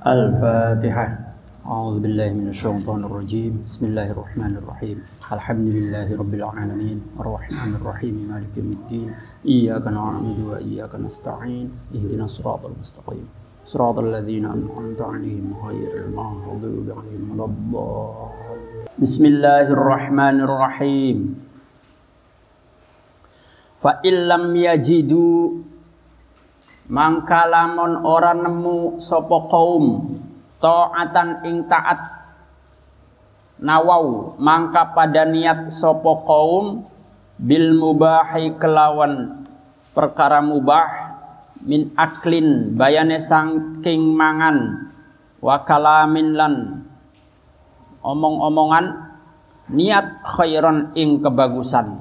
الفاتحة. أعوذ بالله من الشيطان الرجيم. بسم الله الرحمن الرحيم. الحمد لله رب العالمين. الرحمن الرحيم. مالك يوم الدين. إياك نعبد وإياك نستعين. اهدنا الصراط المستقيم. صراط الذين أنعمت عليهم غير المغضوب عليهم ولا الضالين. بسم الله الرحمن الرحيم. فإن لم يجدوا mangka lamun ora nemu sapa kaum taatan ing taat. Nawau mangka pada niat sapa kaum bil mubahi kelawan perkara mubah min aklin bayane sangking mangan wa kalamin lan omong-omongan niat khairon ing kebagusan.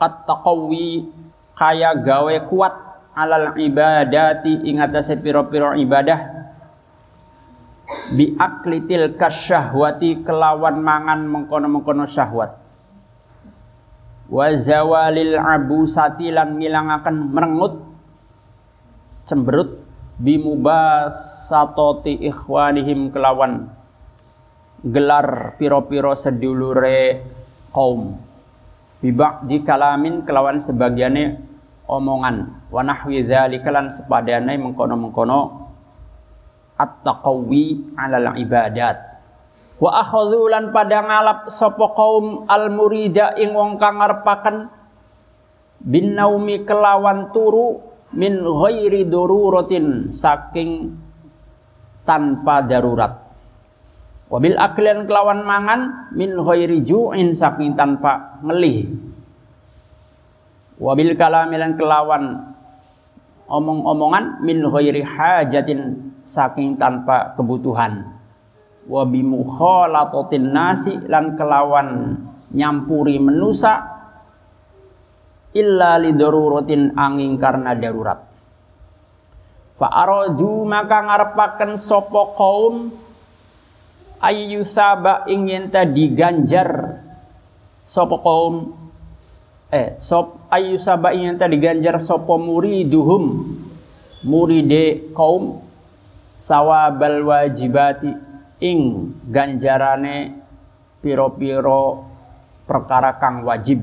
Taqawi kaya gawe kuat alal ibadati ing pira-pira ibadah. Bi aklitil kasyahwati kelawan mangan mengkono-mengkono syahwat. Wa zawalil abusati lan ngilangaken merengut cemberut. Bi mubasatoti ikhwanihim kelawan gelar piro-piro sedulure kaum. Bibak di kalamin kelawan sebagiannya omongan. Wa nahwi dzalika lan sepadane mengkono-mengkono at-taqawi 'alal ibadat. Wa akhadhu lan pada ngalap sapa kaum al murida ing wong kang ngarepaken bin naumi kelawan turu min ghairi daruratin saking tanpa darurat. Wabil aklian kelawan mangan min ghairi ju'in saking tanpa ngelih wabil kalamilan kelawan omong-omongan min ghairi hajatin saking tanpa kebutuhan. Wa bi mukhalatatin nasi lan kelawan nyampuri menusa illa li daruratin angin karena darurat. Fa aradu maka ngarepaken sapa kaum ayyusaba ingin tadi ganjar sapa kaum eh sop ayu saba yang tadi ganjar sopo muriduhum. Muride kaum sawabal wajibati. Ing ganjarane piro-piro perkara kang wajib.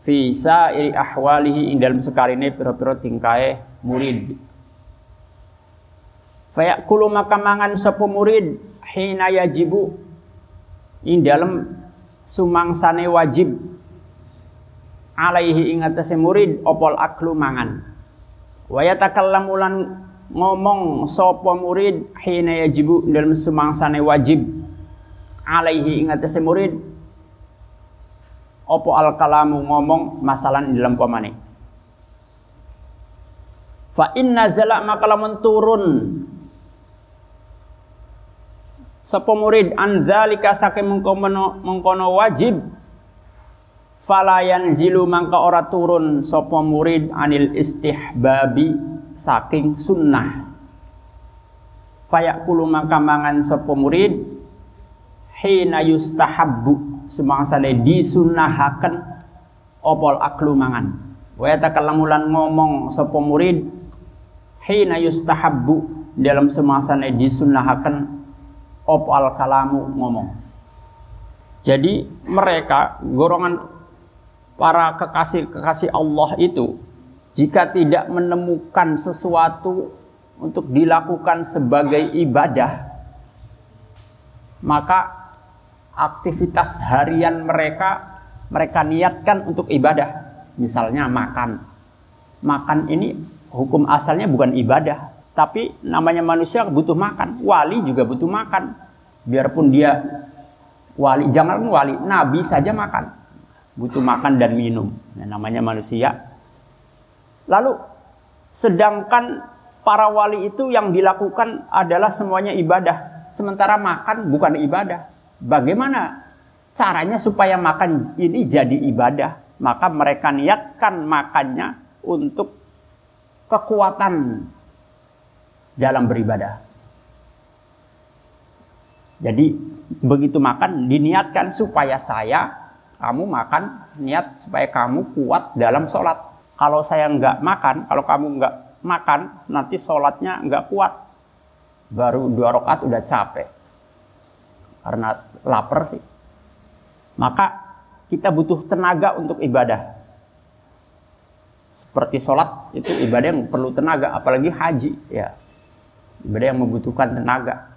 Fi iri ahwalihi ing dalam sekarine piro-piro tingkae murid. Fayakulu maka mangan sopo murid hina yajibu. Ing dalam sumangsane wajib alaihi ingatase murid opol aklu mangan. Wa ngomong sapa murid hina yajibu dalam sumangsane wajib. Alaihi ingatase murid opo al kalamu ngomong masalah dalam pamane fa inna zala maka lamun turun. Sapa murid an zalika saking mengkono mengkono wajib falayan zilu mangka ora turun sopo murid anil istihbabi saking sunnah. Fayakulu mangka mangan sopo murid hina yustahabbu semangsane disunnahaken opol aklu mangan. Wa yatakalamulan ngomong sopo murid hina yustahabbu dalam semangsane disunnahaken opol kalamu ngomong. Jadi mereka golongan para kekasih-kekasih Allah itu jika tidak menemukan sesuatu untuk dilakukan sebagai ibadah maka aktivitas harian mereka mereka niatkan untuk ibadah. Misalnya makan. Makan ini hukum asalnya bukan ibadah tapi namanya manusia butuh makan. Wali juga butuh makan. Biarpun dia wali jangan wali nabi saja makan butuh makan dan minum. Nah, namanya manusia. Lalu sedangkan para wali itu yang dilakukan adalah semuanya ibadah, sementara makan bukan ibadah. Bagaimana caranya supaya makan ini jadi ibadah? Maka mereka niatkan makannya untuk kekuatan dalam beribadah. Jadi begitu makan diniatkan supaya saya kamu makan niat supaya kamu kuat dalam sholat. Kalau saya nggak makan, kalau kamu nggak makan, nanti sholatnya nggak kuat. baru dua rakaat udah capek karena lapar sih. Maka kita butuh tenaga untuk ibadah. Seperti sholat itu ibadah yang perlu tenaga, apalagi haji ya. Ibadah yang membutuhkan tenaga.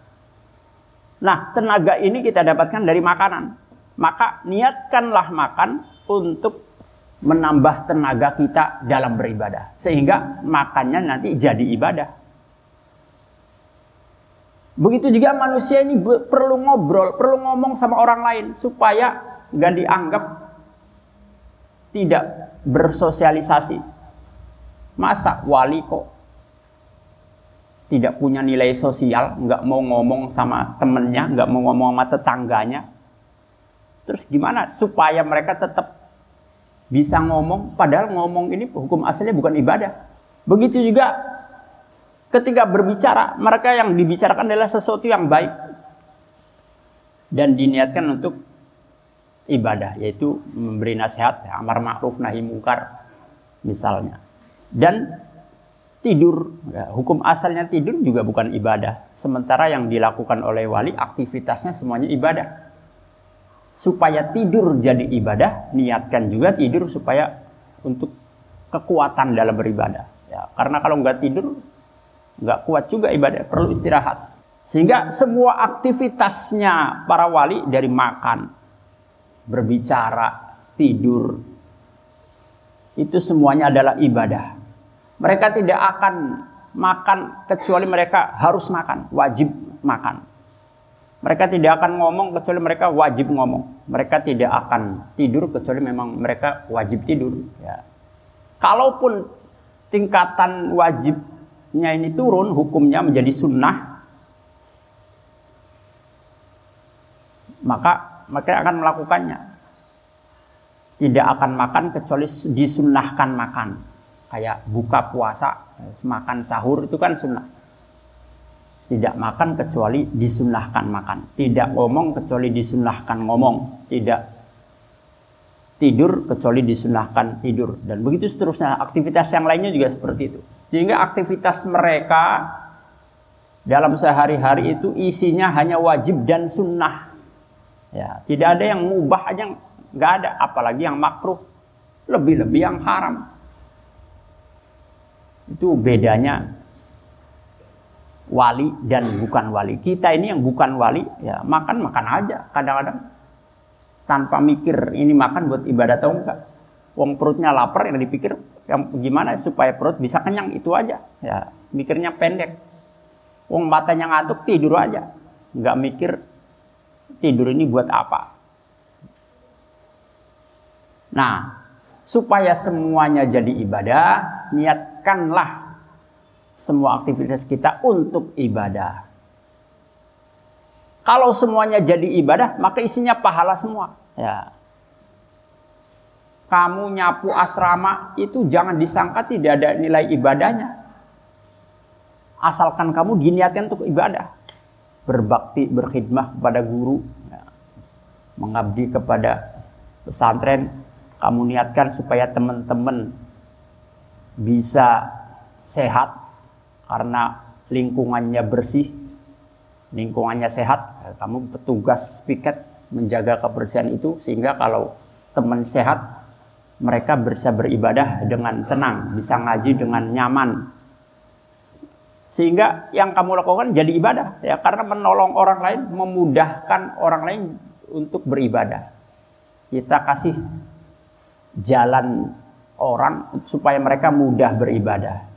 Nah, tenaga ini kita dapatkan dari makanan. Maka niatkanlah makan untuk menambah tenaga kita dalam beribadah. Sehingga makannya nanti jadi ibadah. Begitu juga manusia ini perlu ngobrol, perlu ngomong sama orang lain supaya nggak dianggap tidak bersosialisasi. Masa wali kok tidak punya nilai sosial, nggak mau ngomong sama temennya, nggak mau ngomong sama tetangganya. Terus gimana supaya mereka tetap bisa ngomong, padahal ngomong ini hukum aslinya bukan ibadah. Begitu juga ketika berbicara, mereka yang dibicarakan adalah sesuatu yang baik dan diniatkan untuk ibadah, yaitu memberi nasihat, amar ma'ruf nahi mungkar misalnya. Dan tidur, ya, hukum asalnya tidur juga bukan ibadah. Sementara yang dilakukan oleh wali aktivitasnya semuanya ibadah. Supaya tidur jadi ibadah, niatkan juga tidur supaya untuk kekuatan dalam beribadah. Ya, karena kalau nggak tidur, nggak kuat juga ibadah, perlu istirahat. Sehingga semua aktivitasnya para wali dari makan, berbicara, tidur, itu semuanya adalah ibadah. Mereka tidak akan makan kecuali mereka harus makan, wajib makan. Mereka tidak akan ngomong kecuali mereka wajib ngomong. Mereka tidak akan tidur kecuali memang mereka wajib tidur. Ya. Kalaupun tingkatan wajib nya ini turun hukumnya menjadi sunnah maka mereka akan melakukannya tidak akan makan kecuali disunnahkan makan kayak buka puasa makan sahur itu kan sunnah tidak makan kecuali disunnahkan makan. Tidak ngomong kecuali disunnahkan ngomong. Tidak tidur kecuali disunahkan tidur. Dan begitu seterusnya. Aktivitas yang lainnya juga seperti itu. Sehingga aktivitas mereka dalam sehari-hari itu isinya hanya wajib dan sunnah. Ya, tidak ada yang mubah aja. Nggak ada, apalagi yang makruh, lebih-lebih yang haram. Itu bedanya wali dan bukan wali. Kita ini yang bukan wali, ya makan makan aja kadang-kadang tanpa mikir ini makan buat ibadah atau enggak. Wong perutnya lapar yang dipikir yang gimana supaya perut bisa kenyang itu aja. Ya, mikirnya pendek. Wong matanya ngantuk tidur aja. Nggak mikir tidur ini buat apa. Nah, supaya semuanya jadi ibadah, niatkanlah semua aktivitas kita untuk ibadah. Kalau semuanya jadi ibadah, maka isinya pahala semua. Ya, kamu nyapu asrama itu jangan disangka tidak ada nilai ibadahnya. Asalkan kamu diniatkan untuk ibadah. Berbakti, berkhidmah kepada guru. Ya. Mengabdi kepada pesantren. Kamu niatkan supaya teman-teman bisa sehat. Karena lingkungannya bersih. Lingkungannya sehat. Kamu petugas piket menjaga kebersihan itu. Sehingga kalau teman sehat, mereka bisa beribadah dengan tenang, bisa ngaji dengan nyaman. Sehingga yang kamu lakukan jadi ibadah ya karena menolong orang lain, memudahkan orang lain untuk beribadah. Kita kasih jalan orang supaya mereka mudah beribadah.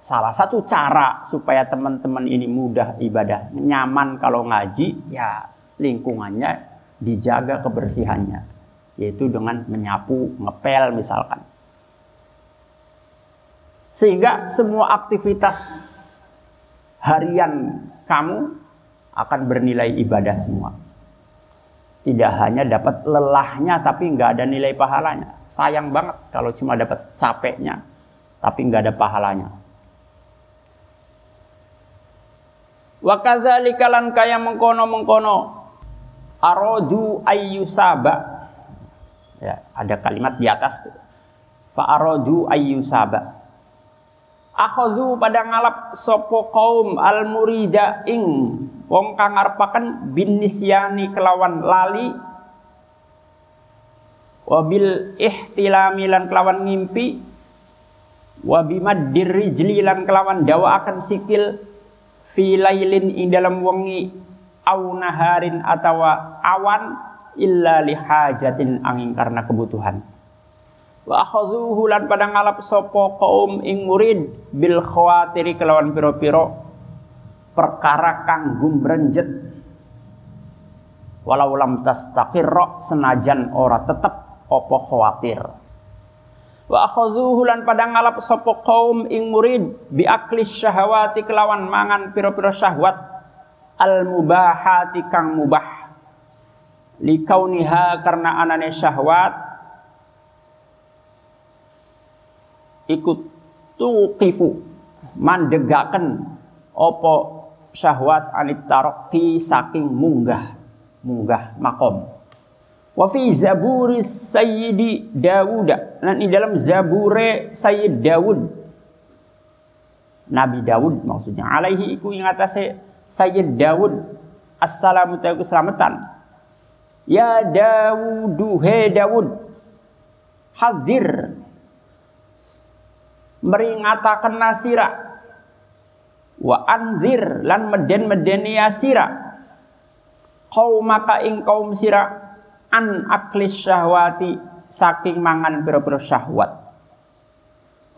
Salah satu cara supaya teman-teman ini mudah ibadah, nyaman kalau ngaji, ya lingkungannya dijaga kebersihannya yaitu dengan menyapu, ngepel misalkan. Sehingga semua aktivitas harian kamu akan bernilai ibadah semua. Tidak hanya dapat lelahnya tapi nggak ada nilai pahalanya. Sayang banget kalau cuma dapat capeknya tapi nggak ada pahalanya. Wa kadzalika lan kaya mengkono-mengkono. Arodu ayyusaba. Ya, ada kalimat di atas tuh. Fa'aradu ayyusaba. akhadhu pada ngalap sopo kaum al murida ing wong kang arepaken bin nisyani kelawan lali. Wabil ihtilami lan kelawan ngimpi. Wabimad dirijli lan kelawan dawa akan sikil fi lailin ing dalam wengi au naharin atawa awan illa lihajatin angin karena kebutuhan. Wa akhadhuhu lan pada ngalap sapa kaum ing murid bil khawatiri kelawan piro-piro perkara kang gumrenjet walau lam tastaqirra senajan ora tetep apa khawatir wa akhadhuhu lan pada ngalap sapa kaum ing murid bi akli syahawati kelawan mangan piro-piro syahwat al mubahati kang mubah. Likauniha karena anane syahwat ikut tuqifu mandegaken opo syahwat anit tarokti saking munggah munggah makom wa fi zaburi sayyidi Dawud dan di dalam zabure Sayyid Dawud. Nabi Dawud maksudnya. Alaihi iku ing atase Sayyid Dawud. Assalamu alaikum selamatan ya Dawud he Dawud. Hadir. Meringatakan nasira. Wa anzir lan meden medeni asira. Kau maka ing kaum sira an aklis syahwati saking mangan pira-pira syahwat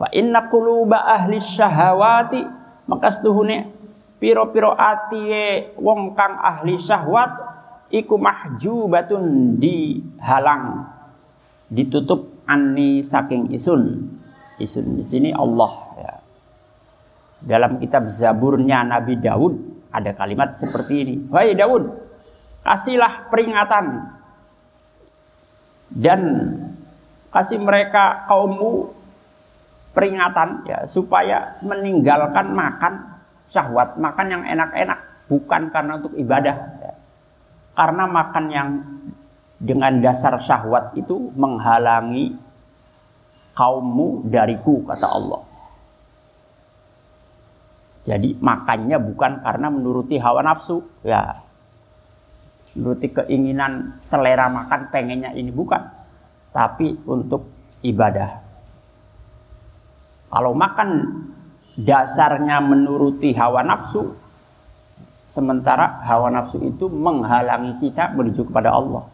fa inna quluba ahli syahwati maka setuhune piro-piro atiye wong kang ahli syahwat iku mahjubatun dihalang ditutup ani saking isun isun di sini Allah ya. Dalam kitab Zaburnya Nabi Daud ada kalimat seperti ini. Wahai Daud, kasihlah peringatan dan kasih mereka kaummu peringatan ya supaya meninggalkan makan syahwat, makan yang enak-enak bukan karena untuk ibadah. Ya. Karena makan yang dengan dasar syahwat itu menghalangi kaummu dariku kata Allah. Jadi makannya bukan karena menuruti hawa nafsu, ya. Menuruti keinginan selera makan pengennya ini bukan, tapi untuk ibadah. Kalau makan dasarnya menuruti hawa nafsu, sementara hawa nafsu itu menghalangi kita menuju kepada Allah.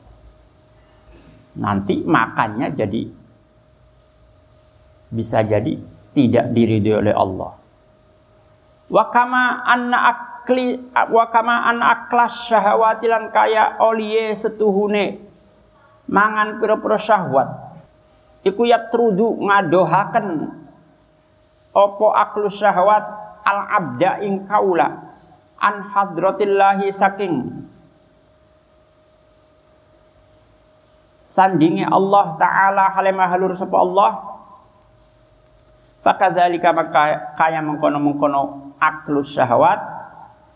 Nanti makannya jadi bisa jadi tidak diridhoi oleh Allah. Wa kama anna akli wa kama an aklas syahwatilan kaya oliye setuhune. Mangan pira-pira syahwat. Iku trudu ngadohaken opo aklu syahwat al abda ing kaula an hadratillahi saking sandinge Allah taala halemah halur sapa Allah. Fakadzalika maka kaya mengkono-mengkono aklu syahwat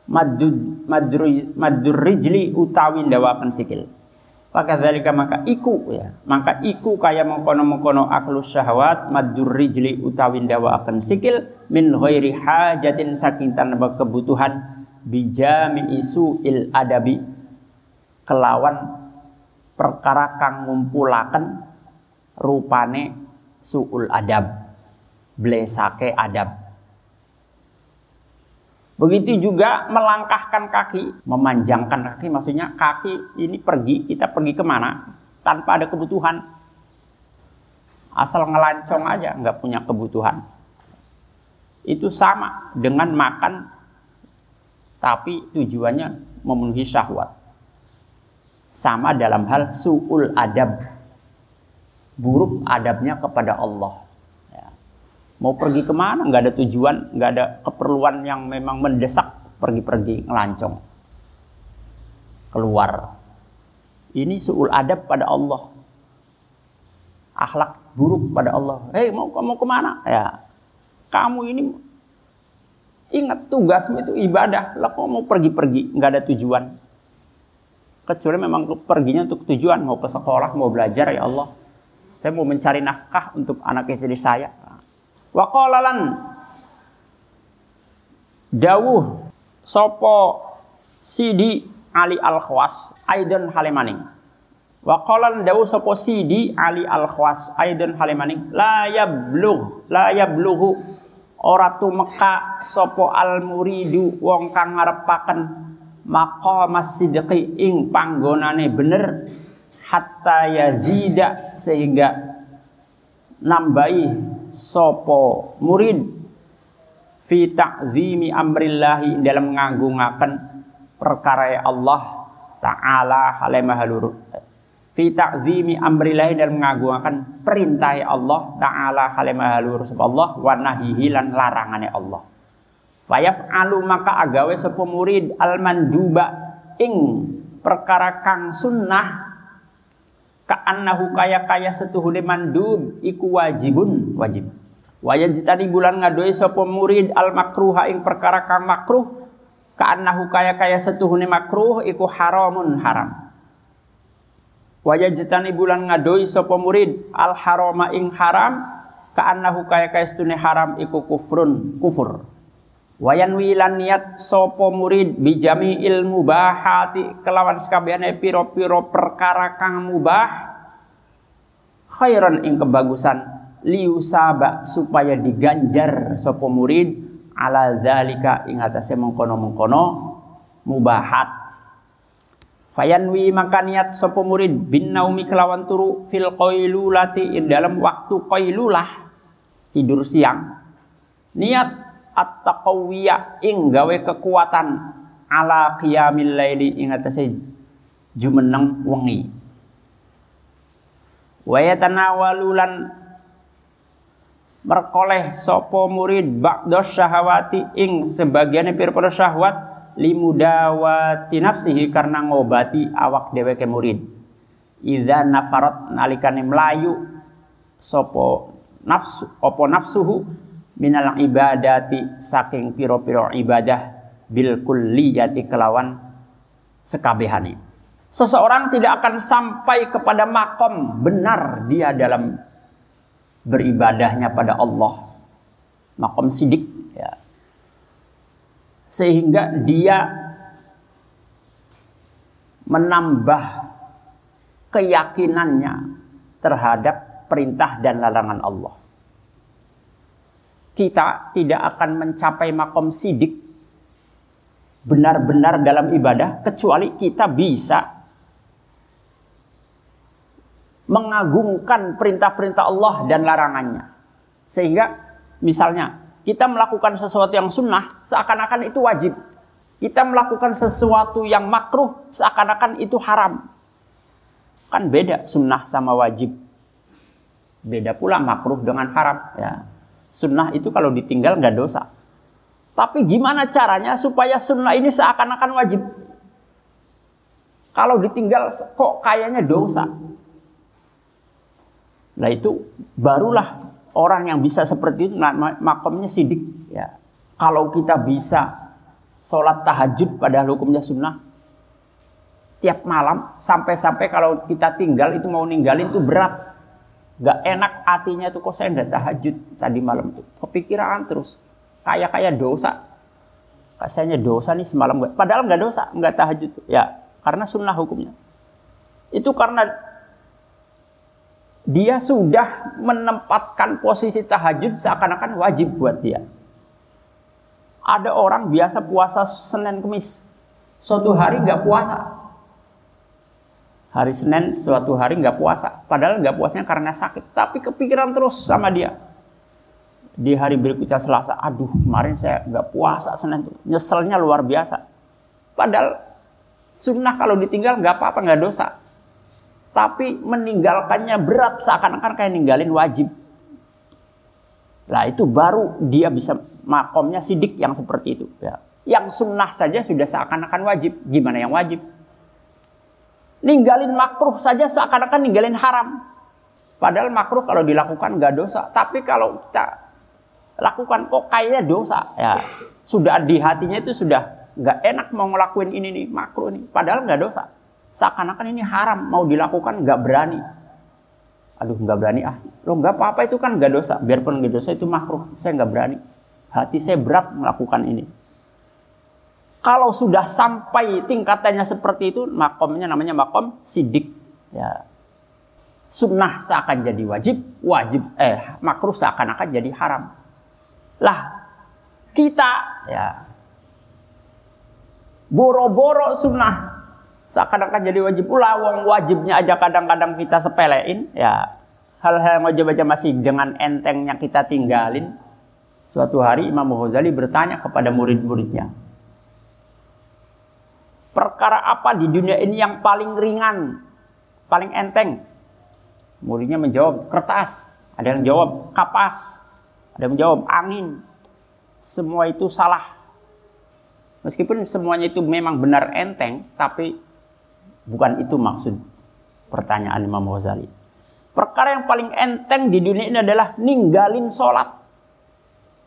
madud madru madurrijli utawi ndawaken sikil. Fakadzalika maka iku ya, maka iku kaya mengkono-mengkono aklu syahwat madurrijli utawi ndawaken sikil min ghairi hajatin saking tanpa kebutuhan bijami isu il adabi kelawan perkara kang ngumpulaken rupane suul adab blesake adab. Begitu juga melangkahkan kaki, memanjangkan kaki, maksudnya kaki ini pergi, kita pergi ke mana tanpa ada kebutuhan. Asal ngelancong aja, nggak punya kebutuhan. Itu sama dengan makan, tapi tujuannya memenuhi syahwat. Sama dalam hal su'ul adab, buruk adabnya kepada Allah. Mau pergi ke mana? Nggak ada tujuan, nggak ada keperluan yang memang mendesak pergi-pergi ngelancong. Keluar. Ini suul adab pada Allah. Akhlak buruk pada Allah. Hei mau kamu ke mana? Ya, kamu ini ingat tugasmu itu ibadah. Lah kok mau pergi-pergi? Nggak ada tujuan. Kecuali memang perginya untuk tujuan. Mau ke sekolah, mau belajar ya Allah. Saya mau mencari nafkah untuk anak istri saya Wa qalalan dawuh sopo Sidi Ali Al Khwas Aidon Halemaning. Wa qala dawu sapa Sidi Ali Al Khwas Aidon Halemaning la yablugh la yablughu ora tumeka sapa al muridu wong kang ngarepaken maqam sidqi ing panggonane bener hatta yazida sehingga nambahi sopo murid fi ta'zimi amrillahi dalam ngagungaken perkara Allah taala halemahalur fi ta'zimi amrillahi dalam ngagungaken perintah Allah taala halemahalur Allah wa nahihi lan larangane Allah. Fayaf'alu maka agawe sapa murid al manduba ing perkara kang sunnah ka'annahu kaya kaya setuhune mandub iku wajibun wajib Wayan jitani bulan ngadoi sopo murid al makruha ing perkara kang makruh ka'annahu kaya kaya setuhune makruh iku haramun haram. Wayan jitani bulan ngadoi sopo murid al harama ing haram ka'annahu kaya kaya setuhune haram iku kufrun kufur. Wayan wilan niat sopo murid bijami ilmu bahati kelawan sekabehane piro-piro perkara kang mubah khairan ing kebagusan liusaba supaya diganjar sapa murid ala zalika ing atase mengkono-mengkono mubahat. Fayanwi maka niat sapa murid bin naumi kelawan turu fil qailulati ing dalam waktu qailulah tidur siang. Niat at-taqawiyya ing gawe kekuatan ala qiyamil laili ing atase jumeneng wengi. Wa yatanawalulan merkoleh sopo murid ba'dos syahwati ing sebagian pira-pira syahwat limudawati nafsihi karena ngobati awak dheweke murid. Idza nafarat nalikane melayu sopo nafsu opo nafsuhu minal ibadati saking piro-piro ibadah bil kulliyati kelawan sekabehane seseorang tidak akan sampai kepada makom benar dia dalam beribadahnya pada Allah. Makom sidik ya. sehingga dia menambah keyakinannya terhadap perintah dan larangan Allah kita tidak akan mencapai makom sidik benar-benar dalam ibadah kecuali kita bisa mengagungkan perintah-perintah Allah dan larangannya. Sehingga misalnya kita melakukan sesuatu yang sunnah seakan-akan itu wajib. Kita melakukan sesuatu yang makruh seakan-akan itu haram. Kan beda sunnah sama wajib. Beda pula makruh dengan haram. Ya. Sunnah itu kalau ditinggal nggak dosa. Tapi gimana caranya supaya sunnah ini seakan-akan wajib? Kalau ditinggal kok kayaknya dosa. Nah itu barulah orang yang bisa seperti itu nah, makomnya sidik ya. Kalau kita bisa sholat tahajud pada hukumnya sunnah tiap malam sampai-sampai kalau kita tinggal itu mau ninggalin itu berat gak enak hatinya tuh kok saya nggak tahajud tadi malam tuh. Kepikiran terus. Kayak kayak dosa. Kayaknya dosa nih semalam gue padahal nggak dosa nggak tahajud tuh. Ya karena sunnah hukumnya. Itu karena dia sudah menempatkan posisi tahajud seakan-akan wajib buat dia. Ada orang biasa puasa Senin Kemis, suatu hari nggak puasa. Hari Senin suatu hari nggak puasa, padahal nggak puasanya karena sakit, tapi kepikiran terus sama dia. Di hari berikutnya Selasa, aduh kemarin saya nggak puasa Senin, nyeselnya luar biasa. Padahal sunnah kalau ditinggal nggak apa-apa nggak dosa tapi meninggalkannya berat seakan-akan kayak ninggalin wajib. Nah itu baru dia bisa makomnya sidik yang seperti itu. Ya. Yang sunnah saja sudah seakan-akan wajib. Gimana yang wajib? Ninggalin makruh saja seakan-akan ninggalin haram. Padahal makruh kalau dilakukan nggak dosa. Tapi kalau kita lakukan kok kayaknya dosa. Ya sudah di hatinya itu sudah nggak enak mau ngelakuin ini nih makruh nih. Padahal nggak dosa seakan-akan ini haram mau dilakukan nggak berani aduh nggak berani ah lo nggak apa-apa itu kan nggak dosa biarpun nggak dosa itu makruh saya nggak berani hati saya berat melakukan ini Kalau sudah sampai tingkatannya seperti itu, makomnya namanya makom sidik. Ya. Sunnah seakan jadi wajib, wajib eh makruh seakan-akan jadi haram. Lah kita ya boro-boro sunnah seakan-akan jadi wajib pula wong wajibnya aja kadang-kadang kita sepelein ya hal-hal yang wajib aja masih dengan entengnya kita tinggalin suatu hari Imam Ghazali bertanya kepada murid-muridnya perkara apa di dunia ini yang paling ringan, paling enteng? Muridnya menjawab kertas, ada yang jawab kapas, ada yang menjawab angin. Semua itu salah. Meskipun semuanya itu memang benar enteng, tapi bukan itu maksud pertanyaan Imam Ghazali. Perkara yang paling enteng di dunia ini adalah ninggalin sholat.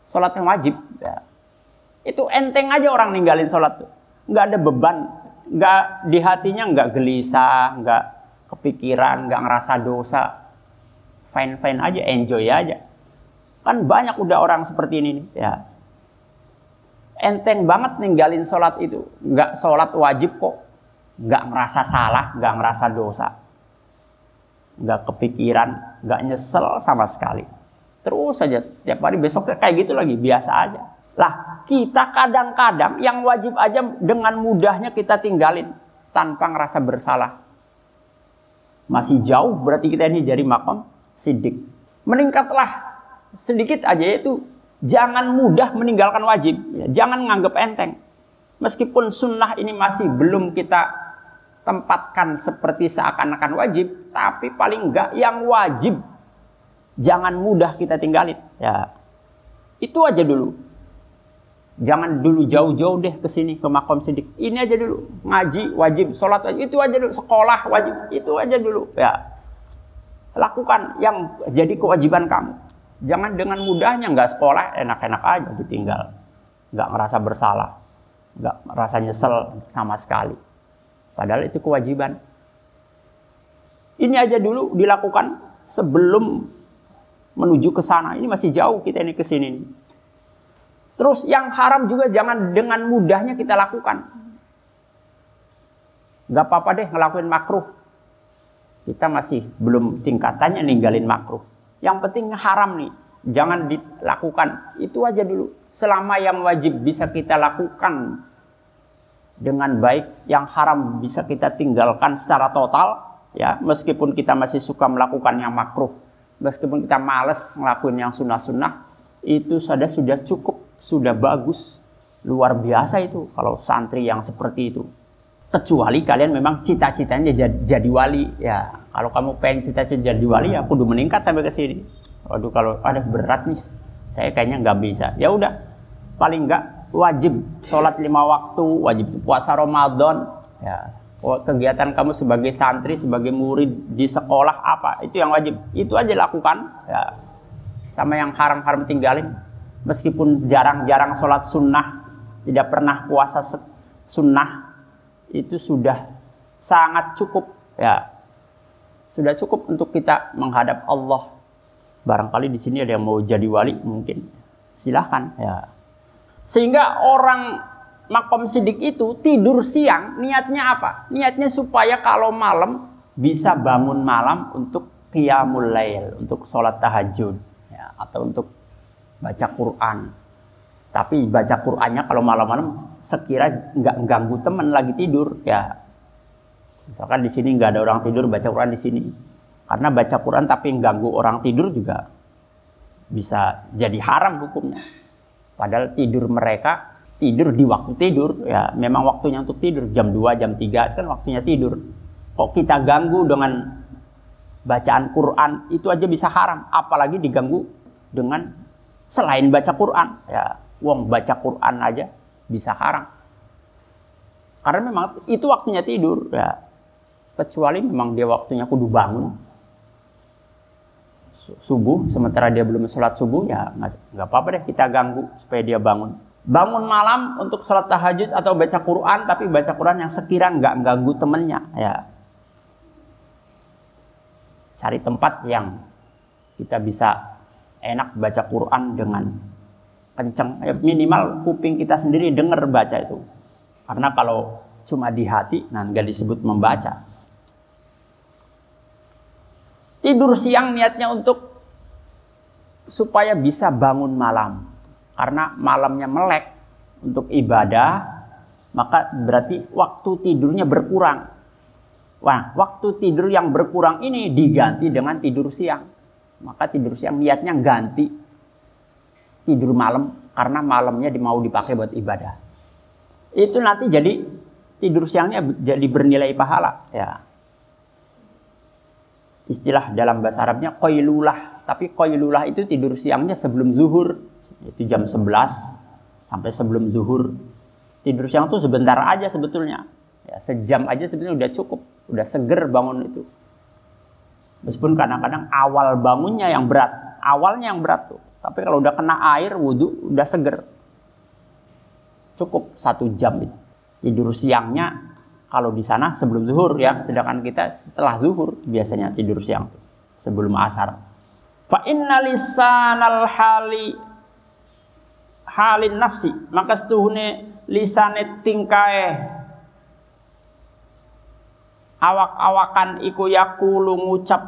Sholat yang wajib. Ya. Itu enteng aja orang ninggalin sholat tuh nggak ada beban, nggak di hatinya nggak gelisah, nggak kepikiran, nggak ngerasa dosa, fine fine aja, enjoy aja. Kan banyak udah orang seperti ini nih, ya. Enteng banget ninggalin sholat itu, nggak sholat wajib kok, nggak ngerasa salah, nggak ngerasa dosa, nggak kepikiran, nggak nyesel sama sekali. Terus saja tiap hari besoknya kayak gitu lagi, biasa aja. Lah, kita kadang-kadang yang wajib aja dengan mudahnya kita tinggalin tanpa ngerasa bersalah. Masih jauh berarti kita ini dari makom sidik. Meningkatlah sedikit aja itu jangan mudah meninggalkan wajib. Ya, jangan nganggap enteng. Meskipun sunnah ini masih belum kita tempatkan seperti seakan-akan wajib, tapi paling enggak yang wajib jangan mudah kita tinggalin. Ya, itu aja dulu. Jangan dulu jauh-jauh deh ke sini ke makom sidik. Ini aja dulu ngaji wajib, sholat wajib, itu aja dulu sekolah wajib, itu aja dulu ya. Lakukan yang jadi kewajiban kamu. Jangan dengan mudahnya nggak sekolah enak-enak aja ditinggal, nggak ngerasa bersalah, nggak merasa nyesel sama sekali. Padahal itu kewajiban. Ini aja dulu dilakukan sebelum menuju ke sana. Ini masih jauh kita ini ke sini. Terus yang haram juga jangan dengan mudahnya kita lakukan. Gak apa-apa deh ngelakuin makruh. Kita masih belum tingkatannya ninggalin makruh. Yang penting haram nih. Jangan dilakukan. Itu aja dulu. Selama yang wajib bisa kita lakukan dengan baik, yang haram bisa kita tinggalkan secara total. Ya, meskipun kita masih suka melakukan yang makruh, meskipun kita males ngelakuin yang sunnah-sunnah, itu sudah sudah cukup sudah bagus, luar biasa itu kalau santri yang seperti itu. Kecuali kalian memang cita-citanya jadi, wali, ya. Kalau kamu pengen cita-cita jadi wali, ya kudu meningkat sampai ke sini. Waduh, kalau ada berat nih, saya kayaknya nggak bisa. Ya udah, paling nggak wajib sholat lima waktu, wajib puasa Ramadan, ya. Kegiatan kamu sebagai santri, sebagai murid di sekolah apa, itu yang wajib. Itu aja lakukan, ya. Sama yang haram-haram tinggalin, meskipun jarang-jarang sholat sunnah, tidak pernah puasa sunnah, itu sudah sangat cukup ya. Sudah cukup untuk kita menghadap Allah. Barangkali di sini ada yang mau jadi wali mungkin. Silahkan ya. Sehingga orang makom sidik itu tidur siang niatnya apa? Niatnya supaya kalau malam bisa bangun malam untuk qiyamul lail, untuk sholat tahajud ya, atau untuk baca Quran. Tapi baca Qurannya kalau malam-malam sekira nggak ganggu teman lagi tidur ya. Misalkan di sini nggak ada orang tidur baca Quran di sini. Karena baca Quran tapi ganggu orang tidur juga bisa jadi haram hukumnya. Padahal tidur mereka tidur di waktu tidur ya memang waktunya untuk tidur jam 2 jam 3 kan waktunya tidur. Kok kita ganggu dengan bacaan Quran itu aja bisa haram apalagi diganggu dengan selain baca Quran ya wong baca Quran aja bisa haram. Karena memang itu waktunya tidur ya. Kecuali memang dia waktunya kudu bangun. Subuh sementara dia belum sholat subuh ya nggak apa-apa deh kita ganggu supaya dia bangun. Bangun malam untuk sholat tahajud atau baca Quran tapi baca Quran yang sekira nggak ganggu temennya ya. Cari tempat yang kita bisa enak baca Quran dengan kenceng. Ya, minimal kuping kita sendiri dengar baca itu. Karena kalau cuma di hati, nah nggak disebut membaca. Tidur siang niatnya untuk supaya bisa bangun malam. Karena malamnya melek untuk ibadah, maka berarti waktu tidurnya berkurang. Wah, waktu tidur yang berkurang ini diganti dengan tidur siang. Maka tidur siang niatnya ganti tidur malam karena malamnya mau dipakai buat ibadah. Itu nanti jadi tidur siangnya jadi bernilai pahala, ya. Istilah dalam bahasa Arabnya koilulah, tapi koilulah itu tidur siangnya sebelum zuhur, itu jam 11 sampai sebelum zuhur. Tidur siang tuh sebentar aja sebetulnya. Ya, sejam aja sebetulnya udah cukup, udah seger bangun itu. Meskipun kadang-kadang awal bangunnya yang berat, awalnya yang berat tuh. Tapi kalau udah kena air wudhu udah seger. Cukup satu jam itu. Tidur siangnya kalau di sana sebelum zuhur ya, sedangkan kita setelah zuhur biasanya tidur siang tuh sebelum asar. Fa inna lisanal hali halin nafsi maka setuhune lisane tingkae awak-awakan iku yakulu ngucap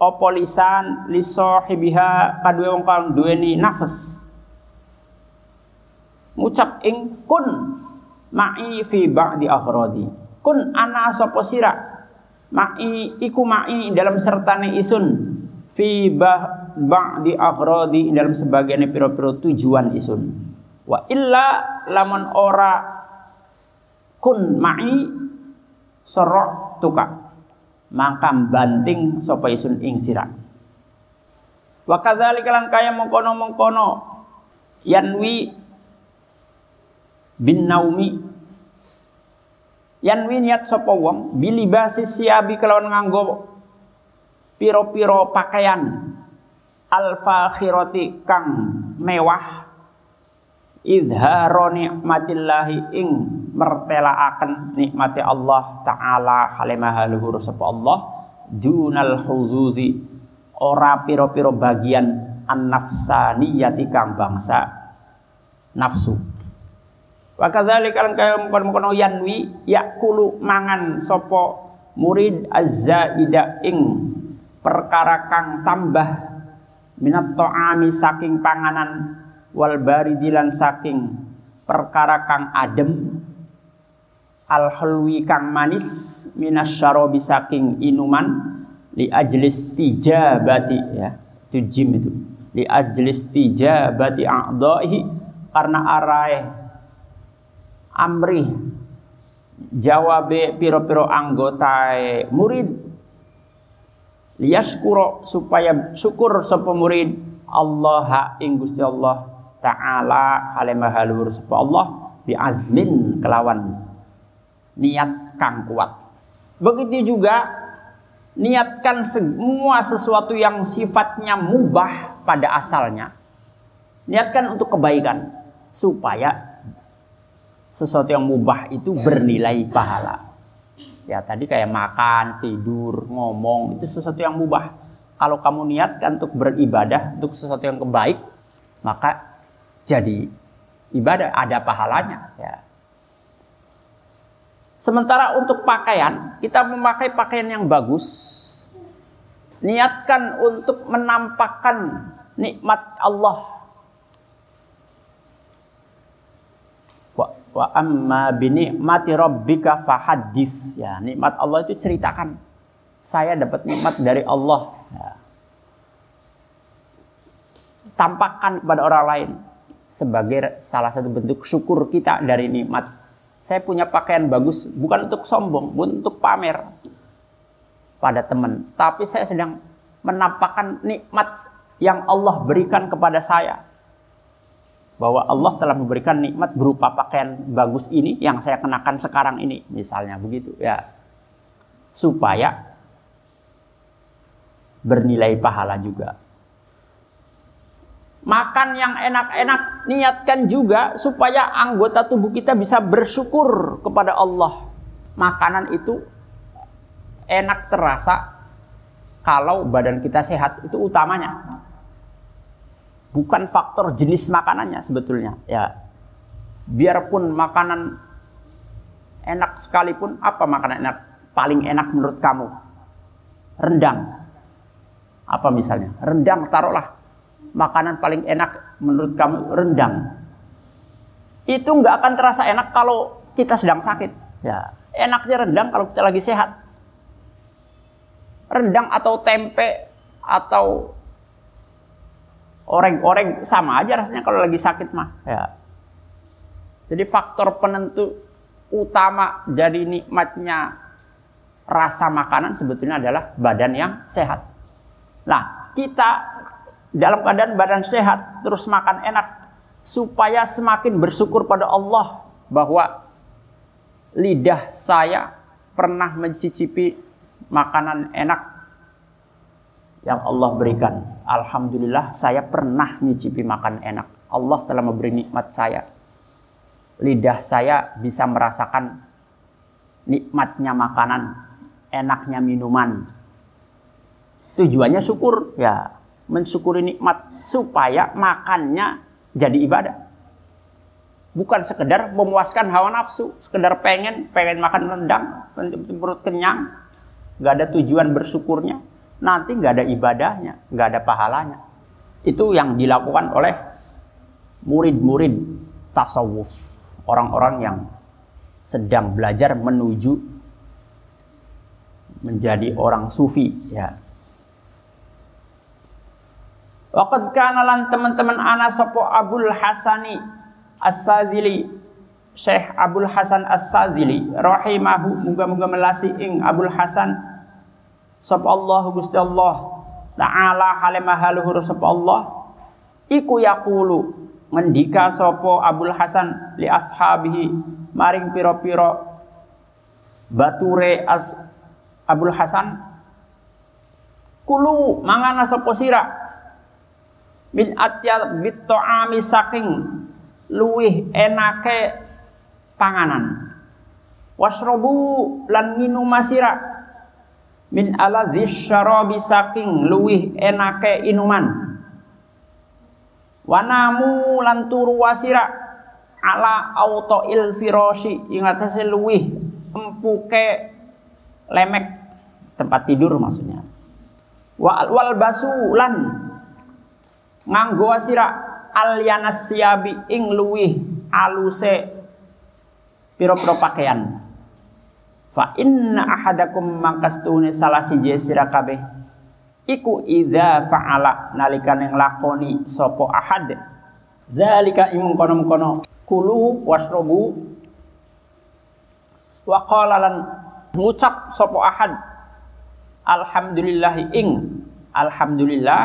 apa lisan li sahibiha? Kadue wong kang duweni nafas. Ngucap ing kun ma'i fi ba'di akhradi kun ana sapa sira? Ma'i iku ma'i dalam sertane isun. Fi ba'di akhradi dalam sebagian piro-piro tujuan isun. Wa illa lamun ora kun ma'i sorok tuka maka banting sapa isun ing sira wa kadzalika lan kaya mengkono-mengkono. Yanwi bin naumi. Yanwi niat sapa wong? Bilibasi siabi kelawan nganggo piro-piro pakaian al-fakhirati kang mewah. Idharo nikmatillahi ing mertelaaken nikmati Allah taala halimah luhur sapa Allah dunal huzuzi ora piro-piro bagian an-nafsaniyati kang bangsa nafsu. Wa kadzalika lan kaya mengkono yanwi yakulu mangan sapa murid azzaida ing perkara kang tambah minat ta'ami saking panganan wal baridilan saking perkara kang adem al halwi kang manis minas syarobi saking inuman li ajlis tijabati ya itu jim itu li ajlis tijabati a'dhahi karena arai amri jawabe piro-piro anggota murid liyaskuro supaya syukur sapa murid Allah ing Gusti Allah ta'ala halimah halur sapa Allah bi azmin kelawan niat kang kuat. Begitu juga niatkan semua sesuatu yang sifatnya mubah pada asalnya. Niatkan untuk kebaikan supaya sesuatu yang mubah itu bernilai pahala. Ya tadi kayak makan, tidur, ngomong itu sesuatu yang mubah. Kalau kamu niatkan untuk beribadah untuk sesuatu yang kebaik, maka jadi ibadah ada pahalanya ya. Sementara untuk pakaian, kita memakai pakaian yang bagus. Niatkan untuk menampakkan nikmat Allah. Wa, wa amma binikmati rabbika fahaddis. Ya, nikmat Allah itu ceritakan. Saya dapat nikmat dari Allah. Ya. Tampakkan kepada orang lain sebagai salah satu bentuk syukur kita dari nikmat. Saya punya pakaian bagus bukan untuk sombong, bukan untuk pamer pada teman, tapi saya sedang menampakkan nikmat yang Allah berikan kepada saya. Bahwa Allah telah memberikan nikmat berupa pakaian bagus ini yang saya kenakan sekarang ini, misalnya begitu ya. Supaya bernilai pahala juga makan yang enak-enak niatkan juga supaya anggota tubuh kita bisa bersyukur kepada Allah makanan itu enak terasa kalau badan kita sehat itu utamanya bukan faktor jenis makanannya sebetulnya ya biarpun makanan Enak sekalipun apa makanan enak? Paling enak menurut kamu? Rendang. Apa misalnya? Rendang taruhlah. Makanan paling enak menurut kamu rendang. Itu nggak akan terasa enak kalau kita sedang sakit. Ya, enaknya rendang kalau kita lagi sehat. Rendang atau tempe atau oreng-oreng sama aja rasanya kalau lagi sakit mah. Ya. Jadi faktor penentu utama jadi nikmatnya rasa makanan sebetulnya adalah badan yang sehat. Nah, kita dalam keadaan badan sehat terus makan enak supaya semakin bersyukur pada Allah bahwa lidah saya pernah mencicipi makanan enak yang Allah berikan. Alhamdulillah saya pernah mencicipi makan enak. Allah telah memberi nikmat saya. Lidah saya bisa merasakan nikmatnya makanan, enaknya minuman. Tujuannya syukur, ya mensyukuri nikmat supaya makannya jadi ibadah. Bukan sekedar memuaskan hawa nafsu, sekedar pengen pengen makan rendang, perut kenyang, nggak ada tujuan bersyukurnya, nanti nggak ada ibadahnya, nggak ada pahalanya. Itu yang dilakukan oleh murid-murid tasawuf, orang-orang yang sedang belajar menuju menjadi orang sufi, ya. Waqad kana lan teman-teman ana sapa Abdul Hasani As-Sadzili Syekh Abdul Hasan As-Sadzili rahimahu. Muga-muga melasi ing Abdul Hasan. Sapa Allah Gusti Allah taala halimah haluhur sapa Allah. Iku yaqulu ngendika sapa Abdul Hasan li ashabihi maring pira-pira bature as Abdul Hasan. Kulu mangana sapa sira min atyal bitto'ami saking luwih enake panganan. Wasrobu lan minum masira. Min ala syarabi saking luwih enake inuman. Wanamu lan turu wasira. Ala auto il firoshi. Ing atase luwih empuke lemek tempat tidur maksudnya. Wa wal basu lan nganggo sira alyanas siabi ing aluse piro-piro pakaian. Fa inna ahadakum mangkastune salah siji sira kabeh. Iku idza fa'ala nalikane nglakoni sapa ahad. Zalika imung kono-kono kulu wasrobu. Wa qala lan ngucap sapa ahad. Alhamdulillah ing alhamdulillah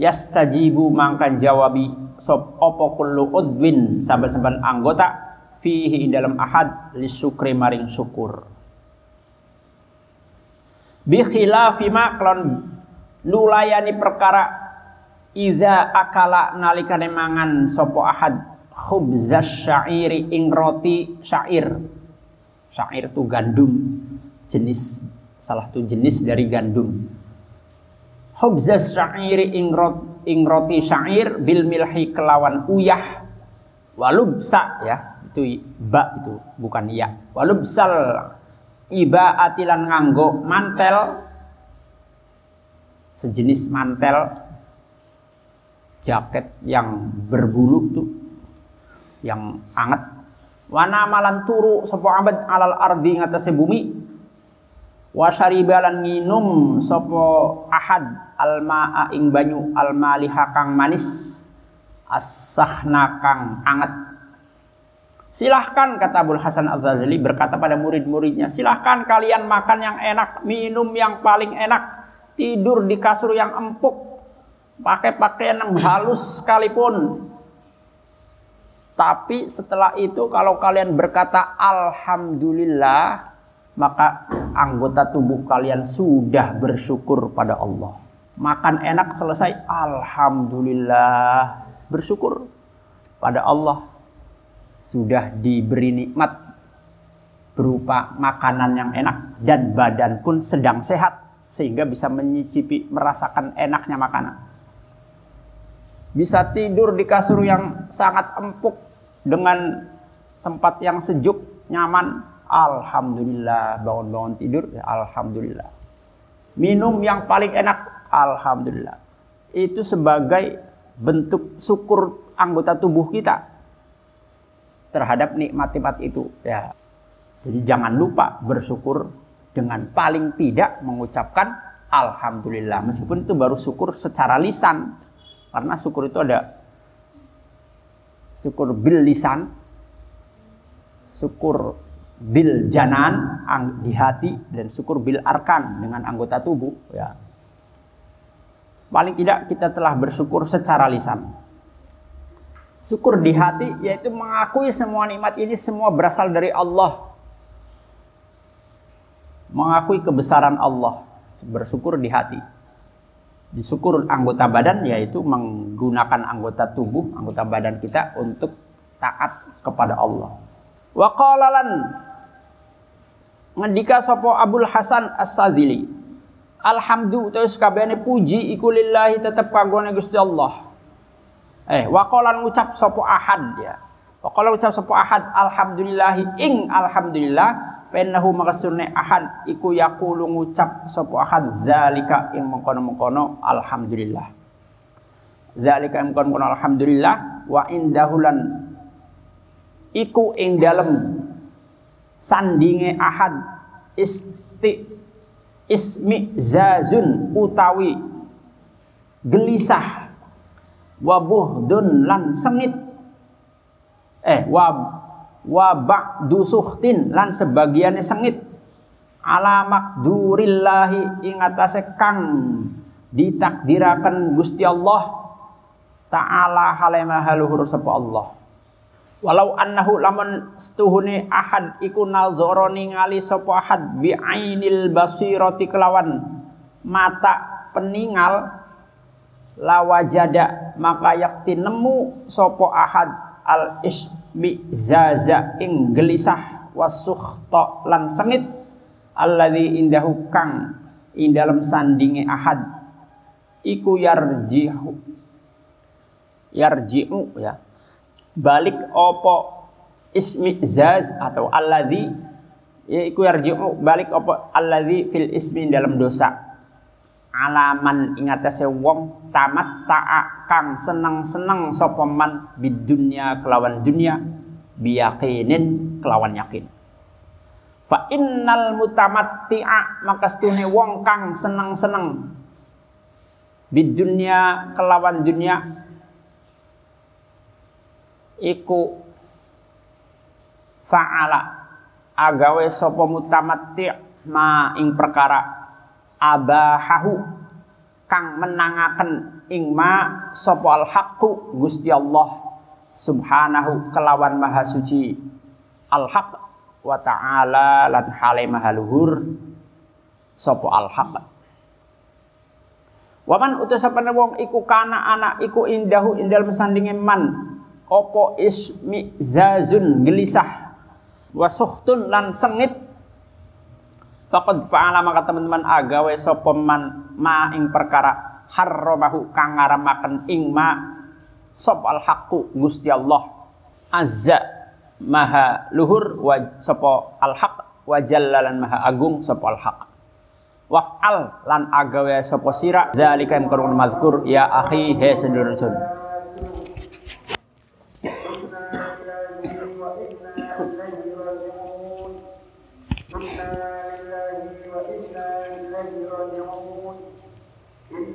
yastajibu mangkan jawabi sop opo kullu udwin saban-saban anggota fihi dalam ahad lisukri maring syukur. Bi khilafi ma klon nulayani perkara iza akala nalikane mangan sopo ahad khubzas syairi ing roti syair. Syair itu gandum jenis salah satu jenis dari gandum Hubzas syairi ing, rot, ing roti syair bil milhi kelawan uyah. Walubsa ya itu ba itu bukan ya. Walubsal iba atilan nganggo mantel. Sejenis mantel jaket yang berbulu tuh yang anget. Wana malan turu sebuah abad alal ardi ngatasé bumi wasyaribalan nginum sopo ahad almaa ing banyu almaliha kang manis. Asahna kang anget. Silahkan kata Abul Hasan Al-Ghazali berkata pada murid-muridnya silahkan kalian makan yang enak minum yang paling enak tidur di kasur yang empuk pakai pakaian yang halus sekalipun. Tapi setelah itu kalau kalian berkata Alhamdulillah maka anggota tubuh kalian sudah bersyukur pada Allah. Makan enak selesai, alhamdulillah bersyukur pada Allah sudah diberi nikmat berupa makanan yang enak dan badan pun sedang sehat sehingga bisa menyicipi merasakan enaknya makanan. Bisa tidur di kasur yang sangat empuk dengan tempat yang sejuk, nyaman, alhamdulillah. Bangun-bangun tidur, ya alhamdulillah. Minum yang paling enak, alhamdulillah. Itu sebagai bentuk syukur anggota tubuh kita terhadap nikmat-nikmat itu ya. Jadi jangan lupa bersyukur dengan paling tidak mengucapkan alhamdulillah meskipun itu baru syukur secara lisan karena syukur itu ada syukur bil lisan syukur bil janan di hati dan syukur bil arkan dengan anggota tubuh ya paling tidak kita telah bersyukur secara lisan syukur di hati yaitu mengakui semua nikmat ini semua berasal dari Allah mengakui kebesaran Allah, bersyukur di hati. Disyukur anggota badan yaitu menggunakan anggota tubuh, anggota badan kita untuk taat kepada Allah. Wa qalalan ngendika sapa Abdul Hasan As-Sadzili. Alhamdulillah terus kabehane puji iku lillahi tetep kagone Gusti Allah. Eh, wa qalan ngucap sapa ahad ya. Wa qala ngucap sapa ahad alhamdulillahi ing alhamdulillah Fenahu makasunne ahad iku yaqulu ngucap sapa ahad zalika ing mengkono-mengkono alhamdulillah. Zalika ing mengkono alhamdulillah wa indahulan iku ing dalem sandinge ahad. Isti ismi zazun utawi gelisah. Wabuhdun lan sengit. Eh wab wa ba'du suhtin lan sebagiannya sengit. Ala makdurillahi ing atase kang ditakdiraken Gusti Allah. Taala halema haluhur sapa Allah walau annahu lamun setuhune ahad iku nazara ningali sapa ahad? Bi ainil basirati kelawan. Mata peningal lawajada maka yakti nemu sapa ahad. Al ish bi zaza ing gelisah wasukhta lan sengit. Alladzi indahu kang ing dalam sandinge ahad. Iku yarjihu yarji'u ya balik opo ismi zaz atau alladzi ya iku yarji'u balik opo alladzi fil ismi dalam dosa. Alaman ingatase wong tamat ta'a kang seneng-seneng sapa man bidunya kelawan dunia biyaqinin kelawan yakin. Fa innal mutamatti'a maka stune wong kang seneng-seneng bidunya kelawan dunia iku fa'ala. Agawe sapa mutamatti' ma ing perkara abahahu kang menangaken ing ma sapa al haqqu Gusti Allah subhanahu kelawan maha suci. Al haq wa ta'ala lan hale maha luhur sapa al Waman utus sapane wong iku kana anak iku indahu indal mesandinge man opo ismi zazun gelisah wasuhtun lan sengit. Faqad fa'ala maka teman-teman agawe sapa man ma ing perkara harramahu kang ngaramaken ing ma sapa al haqqu Gusti Allah. Azza maha luhur wa sapa al haq wa jallalan maha agung sapa al haq. Waf'al lan agawe sapa sira zalika yang kurun mazkur ya akhi he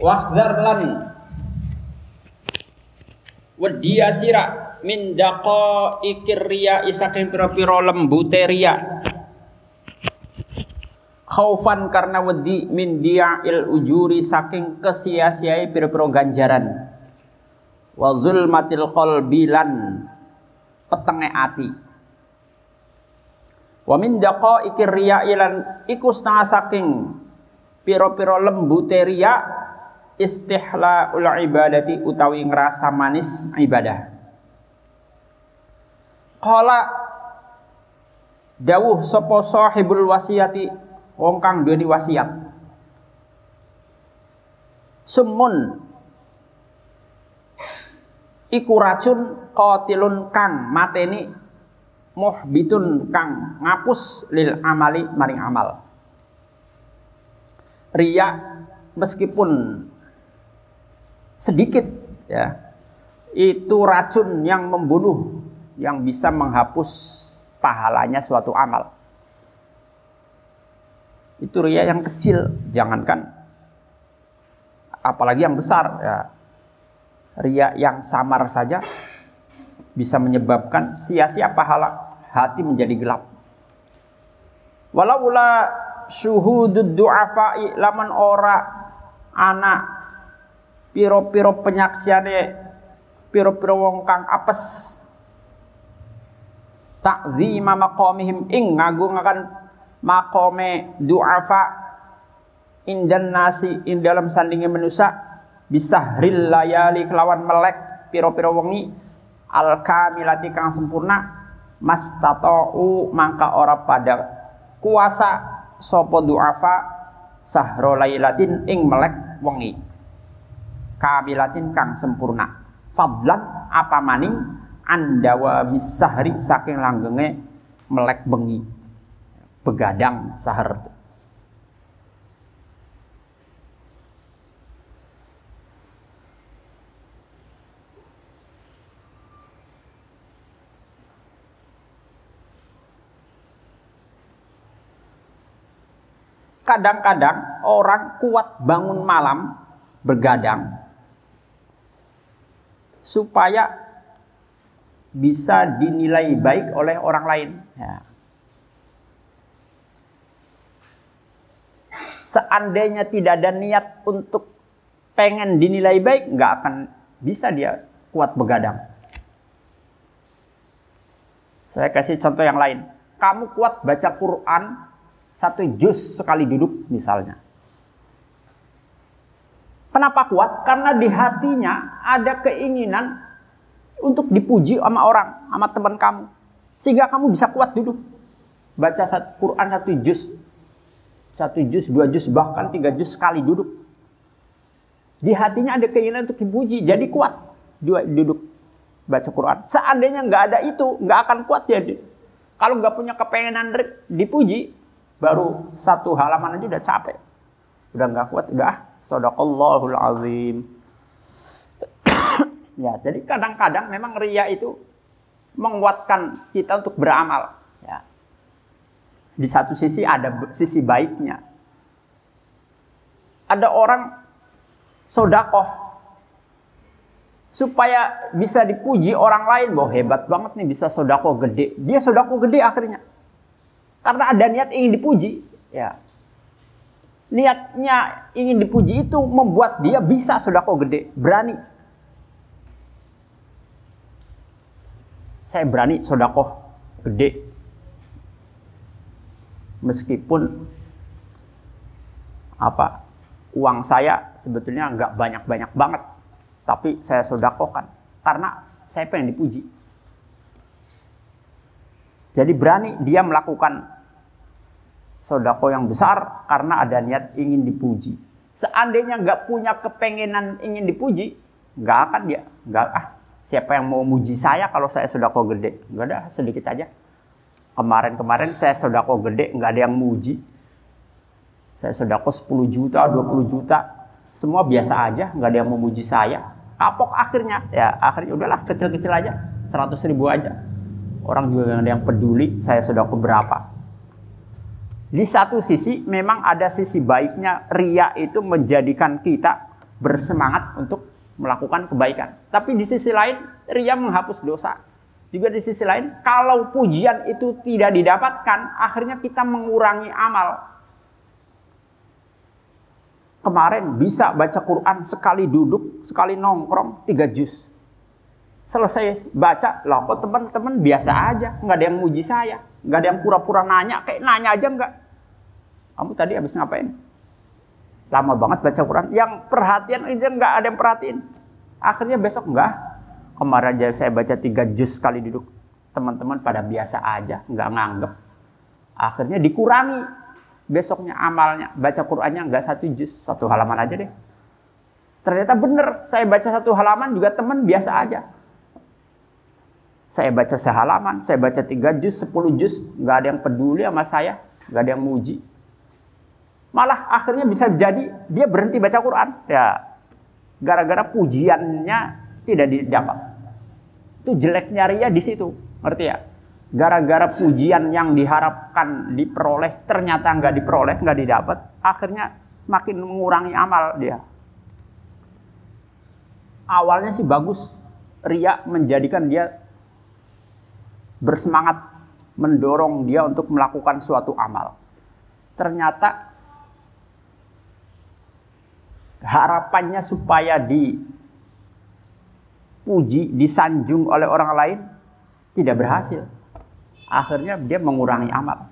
Wahdar lan Wadiya sira min daqa ikir riya isaking pira-pira lembute riya khaufan karena wedi min il ujuri saking kesia-siai pira-pira ganjaran wa zulmatil qalbi lan petenge ati. Wa min daqaiqir riya ilan iku saking piro-piro lembute riya istihlaul ibadati utawi ngerasa manis ibadah. Qala dawuh sapa sahibul wasiyati wong kang duweni wasiat. Sumun iku racun qatilun kang mateni muhbitun kang ngapus lil amali maring amal. Ria meskipun sedikit ya itu racun yang membunuh yang bisa menghapus pahalanya suatu amal. Itu ria yang kecil, jangankan apalagi yang besar ya. Ria yang samar saja bisa menyebabkan sia-sia pahala hati menjadi gelap. Walau la syuhudud du'afai laman ora anak piro-piro penyaksiane piro-piro wong kang apes. Takzima maqamihim ing ngagungaken maqame du'afa indan nasi in dalam sandinge manusia bisa layali kelawan melek piro-piro wengi al kamilati kang sempurna mas tatau mangka ora pada kuasa sopo duafa sahro lailatin ing melek wengi kamilatin kang sempurna. Fadlan apa maning? Andawa misahri saking langgenge melek bengi. Begadang sahar. Kadang-kadang orang kuat bangun malam bergadang supaya bisa dinilai baik oleh orang lain. Ya. Seandainya tidak ada niat untuk pengen dinilai baik, nggak akan bisa dia kuat begadang. Saya kasih contoh yang lain. Kamu kuat baca Quran satu jus sekali duduk misalnya. Kenapa kuat? Karena di hatinya ada keinginan untuk dipuji sama orang, sama teman kamu. Sehingga kamu bisa kuat duduk. Baca satu Quran satu jus. Satu jus, dua jus, bahkan tiga jus sekali duduk. Di hatinya ada keinginan untuk dipuji, jadi kuat dua duduk baca Quran. Seandainya nggak ada itu, nggak akan kuat jadi. Kalau nggak punya kepengenan dipuji, baru satu halaman aja udah capek. Udah nggak kuat, udah sadaqallahul azim. ya, jadi kadang-kadang memang ria itu menguatkan kita untuk beramal. Ya. Di satu sisi ada sisi baiknya. Ada orang sodakoh supaya bisa dipuji orang lain bahwa hebat banget nih bisa sodako gede. Dia sodako gede akhirnya. Karena ada niat ingin dipuji, ya. Niatnya ingin dipuji itu membuat dia bisa sodako gede, berani. Saya berani sodako gede. Meskipun apa uang saya sebetulnya nggak banyak-banyak banget, tapi saya sodakokan karena saya pengen dipuji. Jadi berani dia melakukan sodako yang besar karena ada niat ingin dipuji. Seandainya nggak punya kepengenan ingin dipuji, nggak akan dia, nggak ah siapa yang mau muji saya kalau saya sodako gede, nggak ada sedikit aja. Kemarin-kemarin saya sodako gede, nggak ada yang muji. Saya sodako 10 juta, 20 juta, semua biasa aja, nggak ada yang memuji saya. Kapok akhirnya, ya akhirnya udahlah kecil-kecil aja, 100 ribu aja Orang juga yang ada yang peduli saya sudah keberapa. Di satu sisi memang ada sisi baiknya ria itu menjadikan kita bersemangat untuk melakukan kebaikan. Tapi di sisi lain ria menghapus dosa. Juga di sisi lain kalau pujian itu tidak didapatkan akhirnya kita mengurangi amal. Kemarin bisa baca Quran sekali duduk, sekali nongkrong, tiga juz. selesai baca lah kok teman-teman biasa aja nggak ada yang muji saya nggak ada yang pura-pura nanya kayak nanya aja nggak kamu tadi habis ngapain? Lama banget baca Quran. Yang perhatian aja nggak ada yang perhatiin. Akhirnya besok enggak kemarin aja saya baca tiga juz kali duduk. Teman-teman pada biasa aja nggak nganggep. Akhirnya dikurangi. Besoknya amalnya baca Qurannya nggak satu juz satu halaman aja deh. Ternyata bener saya baca satu halaman juga teman biasa aja. Saya baca sehalaman, saya baca tiga juz, sepuluh juz, nggak ada yang peduli sama saya, nggak ada yang muji. Malah akhirnya bisa jadi dia berhenti baca Quran. Ya, gara-gara pujiannya tidak didapat. Itu jeleknya ria di situ, ngerti ya? Gara-gara pujian yang diharapkan diperoleh ternyata nggak diperoleh, nggak didapat, akhirnya makin mengurangi amal dia. Awalnya sih bagus, ria menjadikan dia bersemangat mendorong dia untuk melakukan suatu amal. Ternyata harapannya supaya dipuji, disanjung oleh orang lain tidak berhasil. Akhirnya dia mengurangi amal.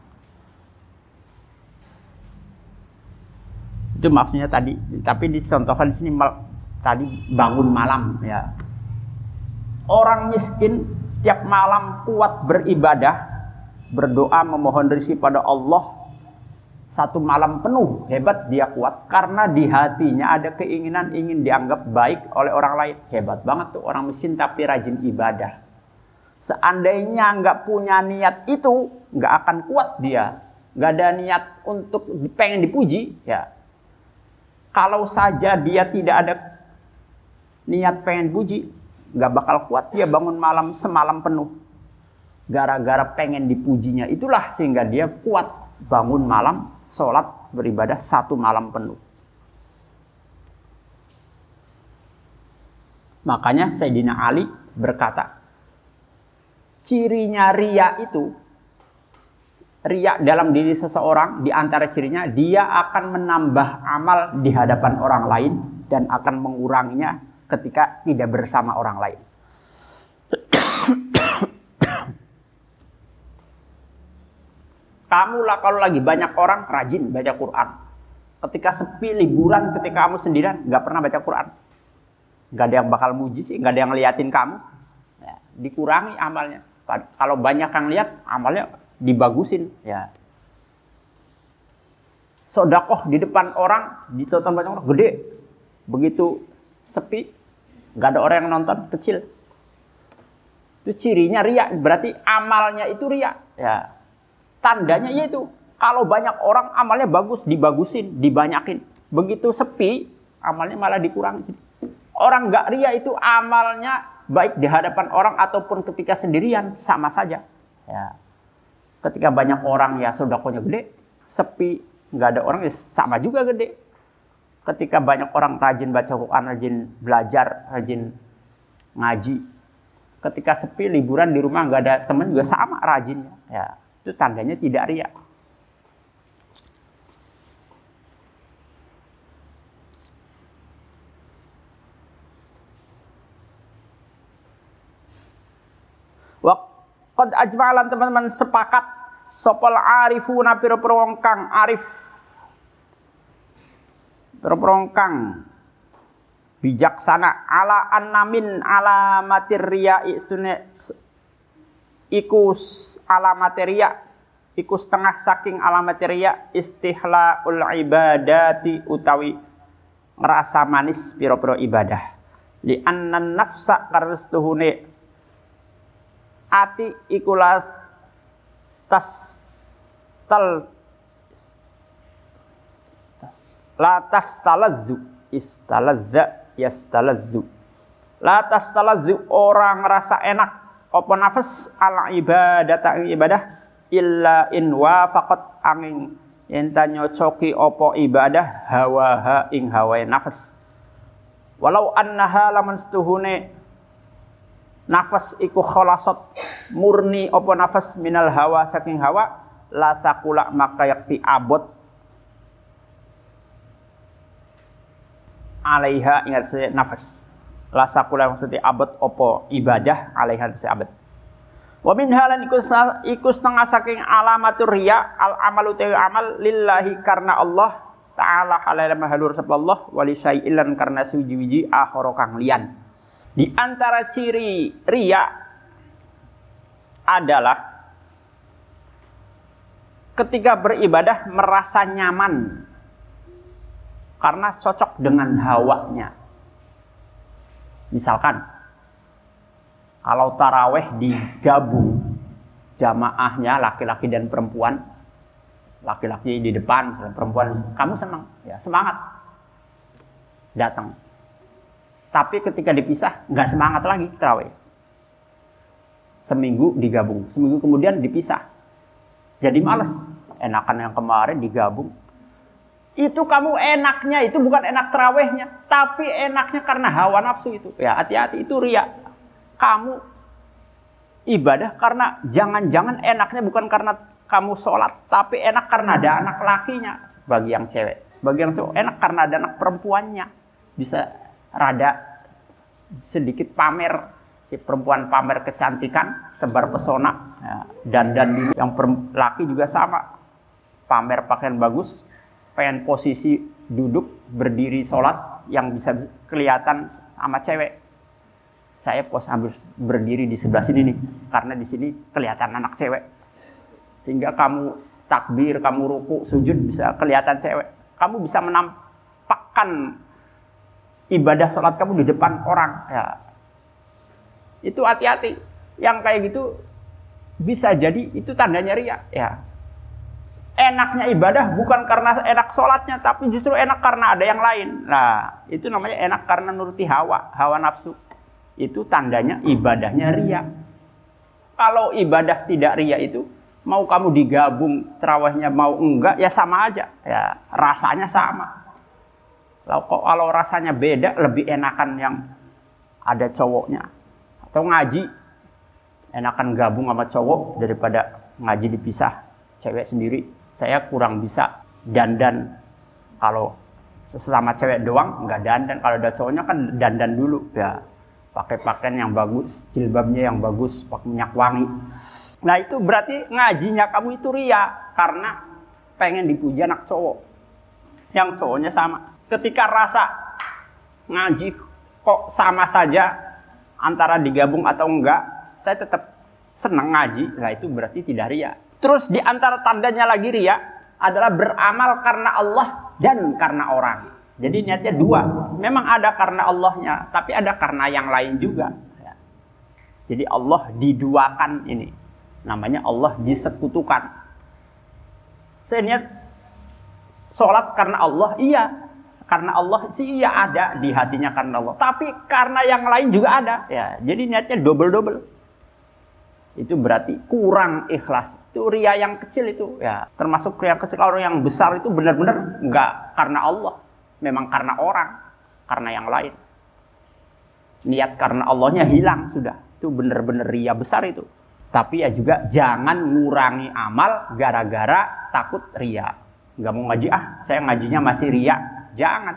Itu maksudnya tadi, tapi dicontohkan di sini tadi bangun malam ya. Orang miskin tiap malam kuat beribadah, berdoa memohon rezeki pada Allah satu malam penuh hebat dia kuat. Karena di hatinya ada keinginan ingin dianggap baik oleh orang lain. Hebat banget tuh orang miskin tapi rajin ibadah. Seandainya nggak punya niat itu nggak akan kuat dia. Nggak ada niat untuk pengen dipuji ya. Kalau saja dia tidak ada niat pengen puji nggak bakal kuat dia bangun malam semalam penuh. Gara-gara pengen dipujinya itulah sehingga dia kuat bangun malam, sholat, beribadah satu malam penuh. Makanya Sayyidina Ali berkata, cirinya ria itu, ria dalam diri seseorang, di antara cirinya, dia akan menambah amal di hadapan orang lain dan akan menguranginya ketika tidak bersama orang lain. Kamu lah kalau lagi banyak orang rajin baca Quran. Ketika sepi liburan, ketika kamu sendirian nggak pernah baca Quran, nggak ada yang bakal muji sih, nggak ada yang liatin kamu. Ya, dikurangi amalnya. Kalau banyak yang lihat, amalnya dibagusin. Ya. Sodakoh di depan orang, ditonton banyak orang, gede. Begitu sepi, nggak ada orang yang nonton kecil itu cirinya ria berarti amalnya itu ria ya tandanya yaitu kalau banyak orang amalnya bagus dibagusin dibanyakin. Begitu sepi amalnya malah dikurangi. Orang nggak ria itu amalnya baik di hadapan orang ataupun ketika sendirian sama saja. Ya. Ketika banyak orang ya sodakonya gede sepi nggak ada orang ya sama juga gede. Ketika banyak orang rajin baca Quran, rajin belajar, rajin ngaji. Ketika sepi liburan di rumah nggak ada teman juga sama rajinnya. Ya, itu tandanya tidak ria. Qad ajma'alan teman-teman sepakat sopol arifuna piro-piro kang arif terperongkang bijaksana ala annamin ala materia istune iku ala materia iku setengah saking ala materia ul ibadati utawi ngerasa manis piro-piro ibadah li annan nafsa karstuhune ati ikulah tas tal Latas taladzu istaladza yastaladzu. Latas taladzu orang rasa enak apa nafas ala ibadah? Tak ibadah illa in wafaqat angin enta nyocoki opo ibadah hawaha ing hawa nafas. Walau annaha laman setuhune nafas iku kholasot murni opo nafas minal hawa saking hawa la sakula maka yakti abot. Alaiha ingat saya nafas lasakula maksudnya abad opo ibadah alaihan si abad Wa min halan iku setengah saking alamatur riya al amalu tawi amal lillahi karena Allah taala halal mahalur Allah wali syai'in karena suji-wiji akhara kang lian. Di antara ciri riya adalah ketika beribadah merasa nyaman karena cocok dengan hawanya. Misalkan kalau taraweh digabung jamaahnya laki-laki dan perempuan, laki-laki di depan, perempuan kamu senang, ya semangat datang. Tapi ketika dipisah nggak semangat lagi taraweh. Seminggu digabung, seminggu kemudian dipisah. Jadi males. Enakan yang kemarin digabung. Itu kamu enaknya itu bukan enak terawehnya, tapi enaknya karena hawa nafsu itu. Ya hati-hati itu riak kamu ibadah karena jangan-jangan enaknya bukan karena kamu sholat, tapi enak karena ada anak lakinya bagi yang cewek. Bagi yang cowok enak karena ada anak perempuannya. Bisa rada sedikit pamer si perempuan pamer kecantikan, tebar pesona, ya, dan dan yang laki juga sama, pamer pakaian bagus, pengen posisi duduk berdiri sholat yang bisa kelihatan sama cewek. Saya pos ambil berdiri di sebelah sini nih karena di sini kelihatan anak cewek. Sehingga kamu takbir kamu ruku sujud bisa kelihatan cewek. Kamu bisa menampakkan ibadah sholat kamu di depan orang. Ya. Itu hati-hati. Yang kayak gitu bisa jadi itu tandanya ria. Ya enaknya ibadah bukan karena enak sholatnya tapi justru enak karena ada yang lain nah itu namanya enak karena nuruti hawa hawa nafsu itu tandanya ibadahnya ria. Kalau ibadah tidak ria itu, mau kamu digabung terawihnya mau enggak, ya sama aja. Ya rasanya sama. Kalau kalau rasanya beda, lebih enakan yang ada cowoknya. Atau ngaji, enakan gabung sama cowok daripada ngaji dipisah. Cewek sendiri, saya kurang bisa dandan kalau sesama cewek doang nggak dandan kalau ada cowoknya kan dandan dulu ya pakai pakaian yang bagus, jilbabnya yang bagus, pakai minyak wangi. Nah itu berarti ngajinya kamu itu ria karena pengen dipuji anak cowok. Yang cowoknya sama. Ketika rasa ngaji kok sama saja antara digabung atau enggak, saya tetap senang ngaji. Nah itu berarti tidak ria. Terus di antara tandanya lagi ria adalah beramal karena Allah dan karena orang. Jadi niatnya dua. Memang ada karena Allahnya, tapi ada karena yang lain juga. Ya. Jadi Allah diduakan ini. Namanya Allah disekutukan. Saya niat sholat karena Allah, iya. Karena Allah sih iya ada di hatinya karena Allah. Tapi karena yang lain juga ada. Ya, jadi niatnya double-double. Itu berarti kurang ikhlas. Itu ria yang kecil itu. Ya, termasuk ria kecil. Kalau yang besar itu benar-benar enggak karena Allah memang karena orang, karena yang lain. Niat karena Allahnya hilang sudah. Itu benar-benar ria besar itu. Tapi ya juga jangan ngurangi amal gara-gara takut ria. Gak mau ngaji, ah saya ngajinya masih ria. Jangan.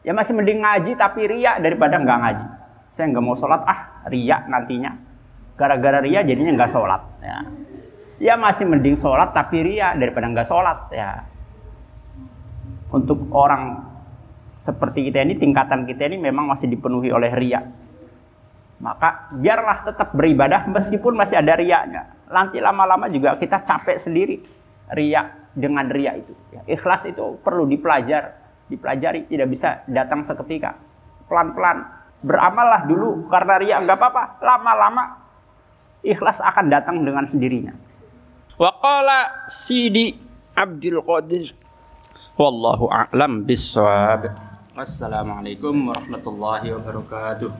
Ya masih mending ngaji tapi ria daripada nggak ngaji. Saya nggak mau sholat, ah ria nantinya. Gara-gara ria jadinya nggak sholat. Ya. ya masih mending sholat tapi ria daripada nggak sholat. Ya. Untuk orang seperti kita ini tingkatan kita ini memang masih dipenuhi oleh ria. Maka biarlah tetap beribadah meskipun masih ada riaknya. Nanti lama-lama juga kita capek sendiri ria dengan ria itu. Ya, ikhlas itu perlu dipelajar, dipelajari, tidak bisa datang seketika. Pelan-pelan beramallah dulu karena ria nggak apa-apa. Lama-lama ikhlas akan datang dengan sendirinya. Waqala Sidi Abdul Qadir Wallahu a'lam bissawab. Wassalamualaikum warahmatullahi wabarakatuh.